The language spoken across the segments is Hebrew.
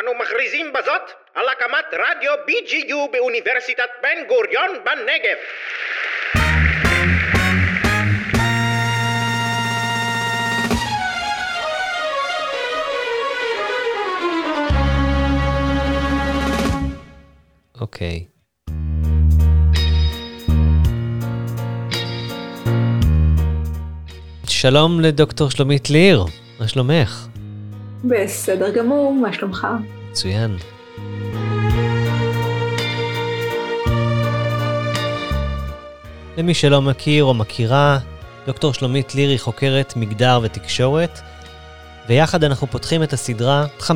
אנו מכריזים בזאת על הקמת רדיו BGU באוניברסיטת בן גוריון בנגב. אוקיי. שלום לדוקטור שלומית ליר, מה שלומך? בסדר גמור, מה שלומך? מצוין. למי שלא מכיר או מכירה, דוקטור שלומית ליר היא חוקרת מגדר ותקשורת, ויחד אנחנו פותחים את הסדרה 50-50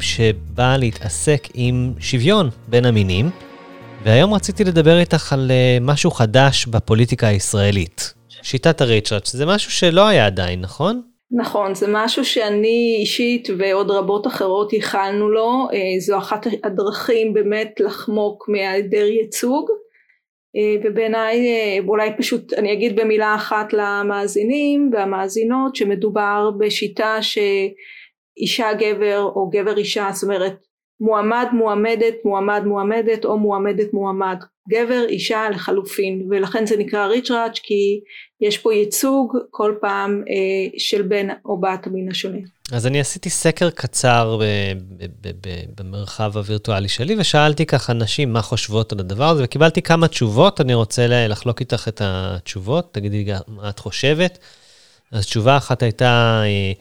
שבאה להתעסק עם שוויון בין המינים, והיום רציתי לדבר איתך על אה, משהו חדש בפוליטיקה הישראלית. שיטת הריצ'רץ', זה משהו שלא היה עדיין, נכון? נכון, זה משהו שאני אישית ועוד רבות אחרות ייחלנו לו, אה, זו אחת הדרכים באמת לחמוק מהיעדר ייצוג, אה, ובעיניי אולי פשוט אני אגיד במילה אחת למאזינים והמאזינות שמדובר בשיטה שאישה גבר או גבר אישה זאת אומרת מועמד מועמדת מועמד מועמדת או מועמדת מועמד גבר אישה לחלופין ולכן זה נקרא ריצ'ראץ' כי יש פה ייצוג כל פעם אה, של בן או בת המין השונה. אז אני עשיתי סקר קצר במרחב הווירטואלי שלי ושאלתי ככה נשים מה חושבות על הדבר הזה וקיבלתי כמה תשובות, אני רוצה לחלוק איתך את התשובות, תגידי מה את חושבת. אז תשובה אחת הייתה אה,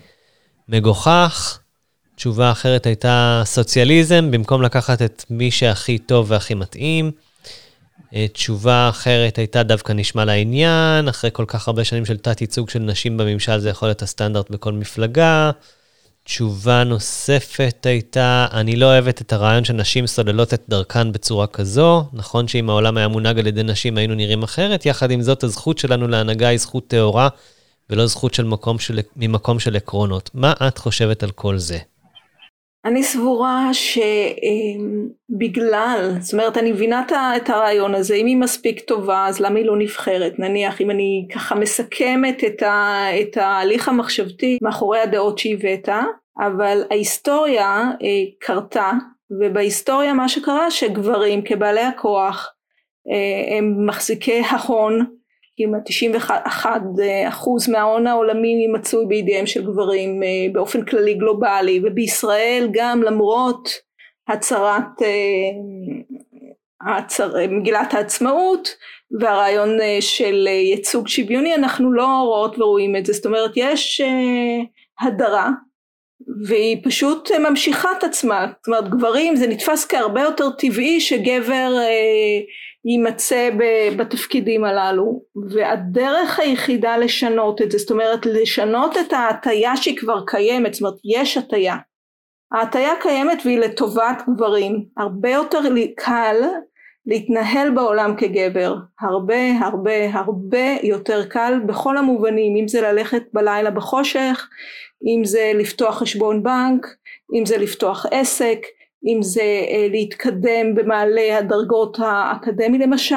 מגוחך, תשובה אחרת הייתה סוציאליזם, במקום לקחת את מי שהכי טוב והכי מתאים. אה, תשובה אחרת הייתה דווקא נשמע לעניין, אחרי כל כך הרבה שנים של תת-ייצוג של נשים בממשל, זה יכול להיות הסטנדרט בכל מפלגה. תשובה נוספת הייתה, אני לא אוהבת את הרעיון שנשים סוללות את דרכן בצורה כזו. נכון שאם העולם היה מונהג על ידי נשים היינו נראים אחרת, יחד עם זאת הזכות שלנו להנהגה היא זכות טהורה, ולא זכות של מקום של, ממקום של עקרונות. מה את חושבת על כל זה? אני סבורה שבגלל, זאת אומרת אני מבינה את הרעיון הזה, אם היא מספיק טובה אז למה היא לא נבחרת, נניח אם אני ככה מסכמת את ההליך המחשבתי מאחורי הדעות שהבאת, אבל ההיסטוריה אה, קרתה ובהיסטוריה מה שקרה שגברים כבעלי הכוח אה, הם מחזיקי ההון כמעט 91 אחוז מההון העולמי מצוי בידיהם של גברים אה, באופן כללי גלובלי ובישראל גם למרות הצהרת אה, הצר, מגילת העצמאות והרעיון אה, של ייצוג שוויוני אנחנו לא רואות ורואים את זה. זאת אומרת יש הדרה והיא פשוט ממשיכה את עצמה. זאת אומרת גברים זה נתפס כהרבה יותר טבעי שגבר יימצא בתפקידים הללו והדרך היחידה לשנות את זה זאת אומרת לשנות את ההטייה שהיא כבר קיימת זאת אומרת יש הטייה. ההטייה קיימת והיא לטובת גברים. הרבה יותר קל להתנהל בעולם כגבר. הרבה הרבה הרבה יותר קל בכל המובנים אם זה ללכת בלילה בחושך אם זה לפתוח חשבון בנק אם זה לפתוח עסק אם זה אה, להתקדם במעלה הדרגות האקדמי למשל,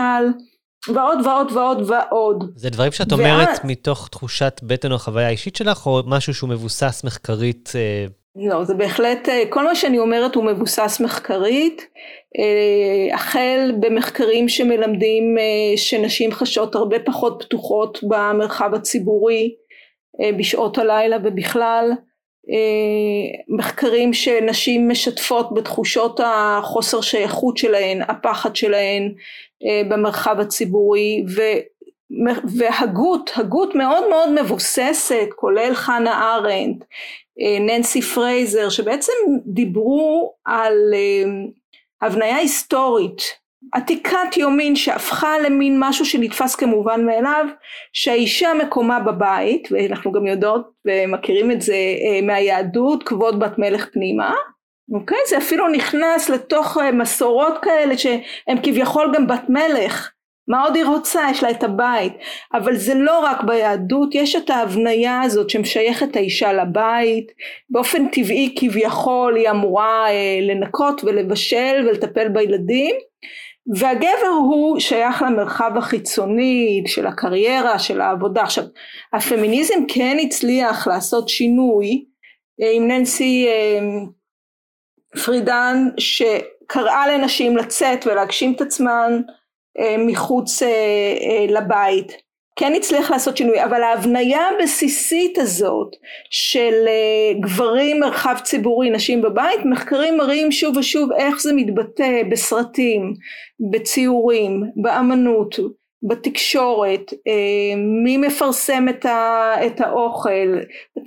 ועוד ועוד ועוד ועוד. זה דברים שאת אומרת ואת... מתוך תחושת בטן או חוויה אישית שלך, או משהו שהוא מבוסס מחקרית? אה... לא, זה בהחלט, אה, כל מה שאני אומרת הוא מבוסס מחקרית, החל במחקרים שמלמדים שנשים חשות הרבה פחות פתוחות במרחב הציבורי בשעות הלילה ובכלל, מחקרים שנשים משתפות בתחושות החוסר שייכות שלהן, הפחד שלהן אה, במרחב הציבורי והגות, הגות מאוד מאוד מבוססת כולל חנה ארנדט, אה, ננסי פרייזר שבעצם דיברו על הבניה היסטורית עתיקת יומין שהפכה למין משהו שנתפס כמובן מאליו שהאישה מקומה בבית ואנחנו גם יודעות ומכירים את זה אה, מהיהדות כבוד בת מלך פנימה אוקיי זה אפילו נכנס לתוך אה, מסורות כאלה שהן כביכול גם בת מלך מה עוד היא רוצה? יש לה את הבית. אבל זה לא רק ביהדות, יש את ההבניה הזאת שמשייכת האישה לבית, באופן טבעי כביכול היא אמורה אה, לנקות ולבשל ולטפל בילדים, והגבר הוא שייך למרחב החיצוני של הקריירה של העבודה. עכשיו הפמיניזם כן הצליח לעשות שינוי עם ננסי פרידן שקראה לנשים לצאת ולהגשים את עצמן אה, מחוץ לבית כן הצליח לעשות שינוי אבל ההבניה הבסיסית הזאת של גברים מרחב ציבורי נשים בבית מחקרים מראים שוב ושוב איך זה מתבטא בסרטים בציורים באמנות בתקשורת, אה, מי מפרסם את, ה, את האוכל,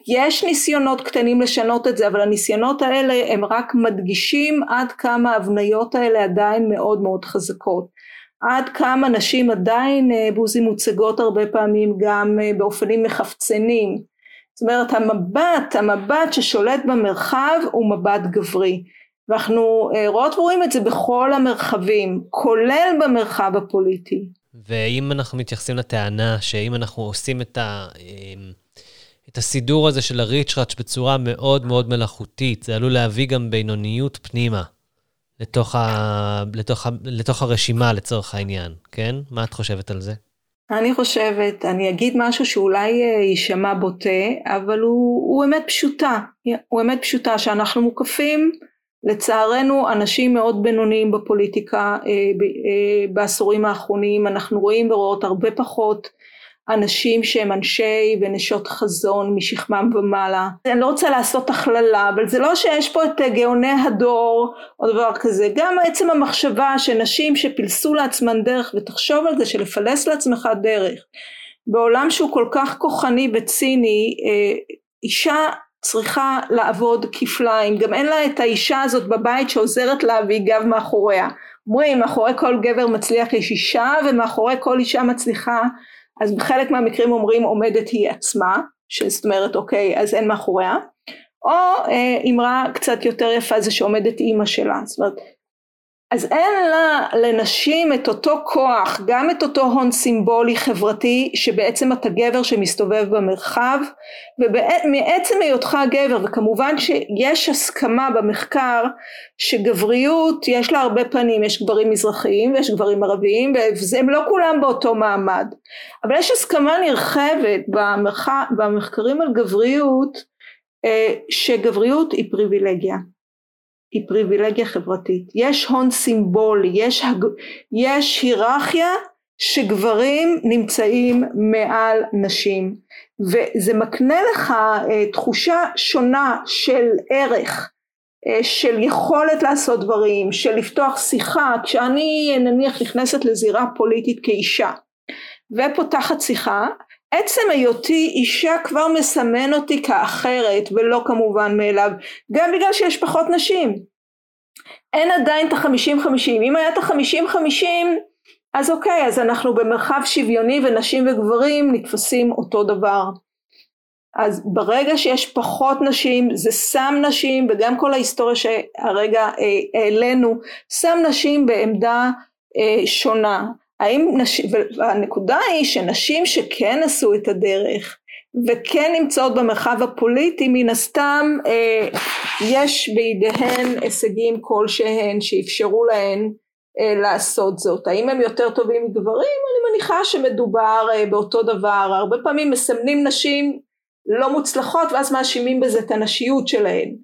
יש ניסיונות קטנים לשנות את זה אבל הניסיונות האלה הם רק מדגישים עד כמה ההבניות האלה עדיין מאוד מאוד חזקות, עד כמה נשים עדיין אה, בוזי מוצגות הרבה פעמים גם אה, באופנים מחפצנים, זאת אומרת המבט, המבט ששולט במרחב הוא מבט גברי. ואנחנו רואות ורואים את זה בכל המרחבים כולל במרחב הפוליטי. ואם אנחנו מתייחסים לטענה שאם אנחנו עושים את, ה, את הסידור הזה של הריצ'ראץ' בצורה מאוד מאוד מלאכותית, זה עלול להביא גם בינוניות פנימה לתוך, ה, לתוך, ה, לתוך הרשימה לצורך העניין, כן? מה את חושבת על זה? אני חושבת, אני אגיד משהו שאולי אה, יישמע בוטה, אבל הוא, הוא אמת פשוטה. הוא אמת פשוטה שאנחנו מוקפים לצערנו אנשים מאוד בינוניים בפוליטיקה אה, אה, בעשורים האחרונים אנחנו רואים ורואות הרבה פחות אנשים שהם אנשי ונשות חזון משכמם ומעלה. אני לא רוצה לעשות הכללה, אבל זה לא שיש פה את גאוני הדור או דבר כזה. גם עצם המחשבה שנשים שפילסו לעצמן דרך, ותחשוב על זה שלפלס לעצמך דרך, בעולם שהוא כל כך כוחני וציני, אה, אישה צריכה לעבוד כפליים, גם אין לה את האישה הזאת בבית שעוזרת לה והיא גב מאחוריה. אומרים מאחורי כל גבר מצליח יש אישה ומאחורי כל אישה מצליחה אז בחלק מהמקרים אומרים עומדת היא עצמה, שזאת אומרת אוקיי אז אין מאחוריה, או אה, אמרה קצת יותר יפה זה שעומדת אימא שלה, זאת אומרת אז אין לה לנשים את אותו כוח, גם את אותו הון סימבולי חברתי שבעצם אתה גבר שמסתובב במרחב ומעצם היותך גבר וכמובן שיש הסכמה במחקר שגבריות יש לה הרבה פנים, יש גברים מזרחיים ויש גברים ערביים והם לא כולם באותו מעמד. אבל יש הסכמה נרחבת במח... במחקרים על גבריות אה, שגבריות היא פריבילגיה היא פריבילגיה חברתית. יש הון סימבולי, יש. יש היררכיה שגברים נמצאים מעל נשים וזה מקנה לך uh, תחושה שונה של ערך uh, של יכולת לעשות דברים של לפתוח שיחה כשאני נניח נכנסת לזירה פוליטית כאישה ופותחת שיחה עצם היותי אישה כבר מסמן אותי כאחרת ולא כמובן מאליו גם בגלל שיש פחות נשים. אין עדיין את החמישים חמישים. אם היה את החמישים חמישים אז אוקיי אז אנחנו במרחב שוויוני ונשים וגברים נתפסים אותו דבר. אז ברגע שיש פחות נשים זה שם נשים וגם כל ההיסטוריה שהרגע אה, העלינו שם נשים בעמדה אה, שונה האם נשים, והנקודה היא שנשים שכן עשו את הדרך וכן נמצאות במרחב הפוליטי מן הסתם אה, יש בידיהן הישגים כלשהן שאפשרו להן אה, לעשות זאת. האם הם יותר טובים מגברים? אני מניחה שמדובר אה, באותו דבר. הרבה פעמים מסמנים נשים לא מוצלחות ואז מאשימים בזה את הנשיות שלהן.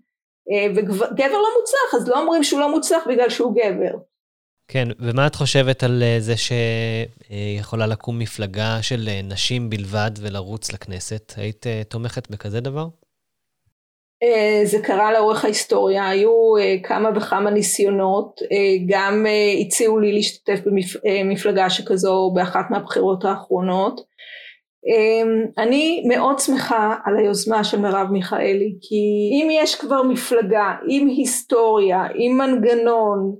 אה, וגבר לא מוצלח אז לא אומרים שהוא לא מוצלח בגלל שהוא גבר. כן, ומה את חושבת על אה, זה שיכולה לקום מפלגה של אה, נשים בלבד ולרוץ לכנסת? היית אה, תומכת בכזה דבר? זה קרה לאורך ההיסטוריה, היו כמה וכמה ניסיונות, גם הציעו לי להשתתף במפלגה שכזו באחת מהבחירות האחרונות. אני מאוד שמחה על היוזמה של מרב מיכאלי, כי אם יש כבר מפלגה עם היסטוריה, עם מנגנון,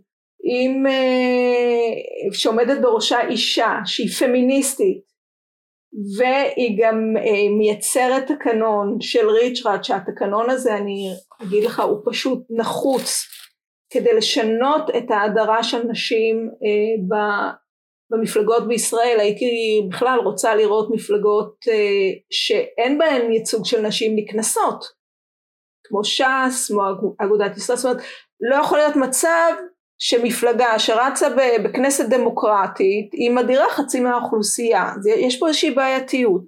עם אה, שעומדת בראשה אישה שהיא פמיניסטית והיא גם אה, מייצרת תקנון של ריצ'רד שהתקנון הזה אני אגיד לך הוא פשוט נחוץ כדי לשנות את ההדרה של נשים אה, במפלגות בישראל. הייתי בכלל רוצה לראות מפלגות שאין בהן ייצוג של נשים נקנסות כמו ש"ס, כמו אגודת ישראל, זאת אומרת לא יכול להיות מצב שמפלגה שרצה בכנסת דמוקרטית היא מדירה חצי מהאוכלוסייה, יש פה איזושהי בעייתיות.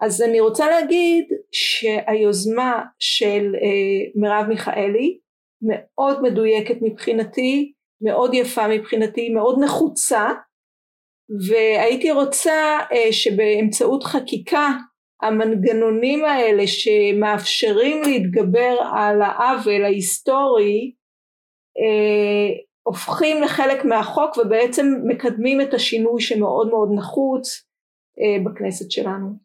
אז אני רוצה להגיד שהיוזמה של אה, מרב מיכאלי מאוד מדויקת מבחינתי, מאוד יפה מבחינתי, מאוד נחוצה, והייתי רוצה אה, שבאמצעות חקיקה המנגנונים האלה שמאפשרים להתגבר על העוול ההיסטורי אה, הופכים לחלק מהחוק ובעצם מקדמים את השינוי שמאוד מאוד נחוץ אה, בכנסת שלנו.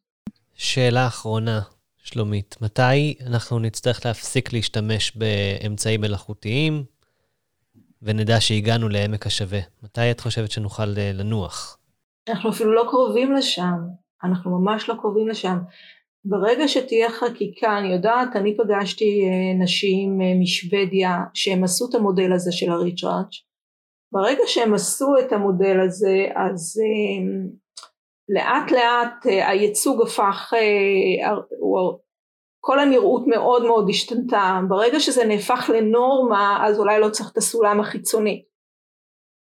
שאלה אחרונה, שלומית, מתי אנחנו נצטרך להפסיק להשתמש באמצעים מלאכותיים ונדע שהגענו לעמק השווה? מתי את חושבת שנוכל אה, לנוח? אנחנו אפילו לא קרובים לשם, אנחנו ממש לא קרובים לשם. ברגע שתהיה חקיקה, אני יודעת, אני פגשתי אה, נשים אה, משוודיה שהם עשו את המודל הזה של הריצ'ראץ', ברגע שהם עשו את המודל הזה, אז לאט לאט הייצוג הפך, כל הנראות מאוד מאוד השתנתה, ברגע שזה נהפך לנורמה אז אולי לא צריך את הסולם החיצוני.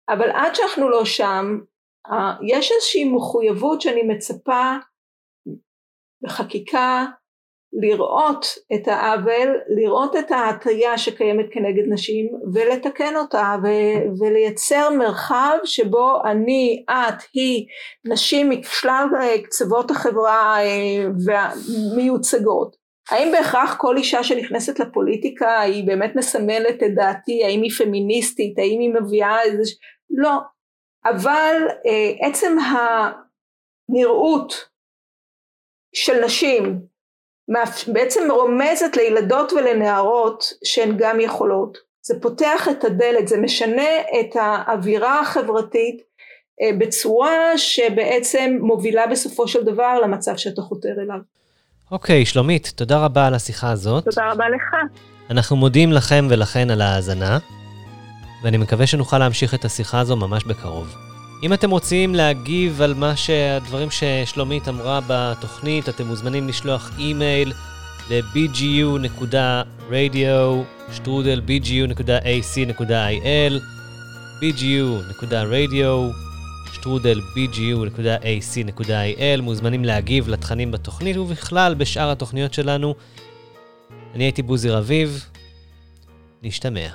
אבל עד שאנחנו לא שם, יש איזושהי מחויבות שאני מצפה בחקיקה לראות את העוול, לראות את ההטיה שקיימת כנגד נשים ולתקן אותה ו- ולייצר מרחב שבו אני, את, היא, נשים משלל קצוות החברה אה, מיוצגות. האם בהכרח כל אישה שנכנסת לפוליטיקה היא באמת מסמלת את דעתי, האם היא פמיניסטית, האם היא מביאה איזה... לא. אבל אה, עצם הנראות של נשים בעצם רומזת לילדות ולנערות שהן גם יכולות. זה פותח את הדלת, זה משנה את האווירה החברתית אה, בצורה שבעצם מובילה בסופו של דבר למצב שאתה חותר אליו. אוקיי, שלומית, תודה רבה על השיחה הזאת. תודה רבה לך. אנחנו מודים לכם ולכן על ההאזנה, ואני מקווה שנוכל להמשיך את השיחה הזו ממש בקרוב. אם אתם רוצים להגיב על מה שהדברים ששלומית אמרה בתוכנית, אתם מוזמנים לשלוח אימייל ל-bgu.radio שטרודל מוזמנים להגיב לתכנים בתוכנית ובכלל בשאר התוכניות שלנו. אני הייתי בוזי רביב, נשתמע.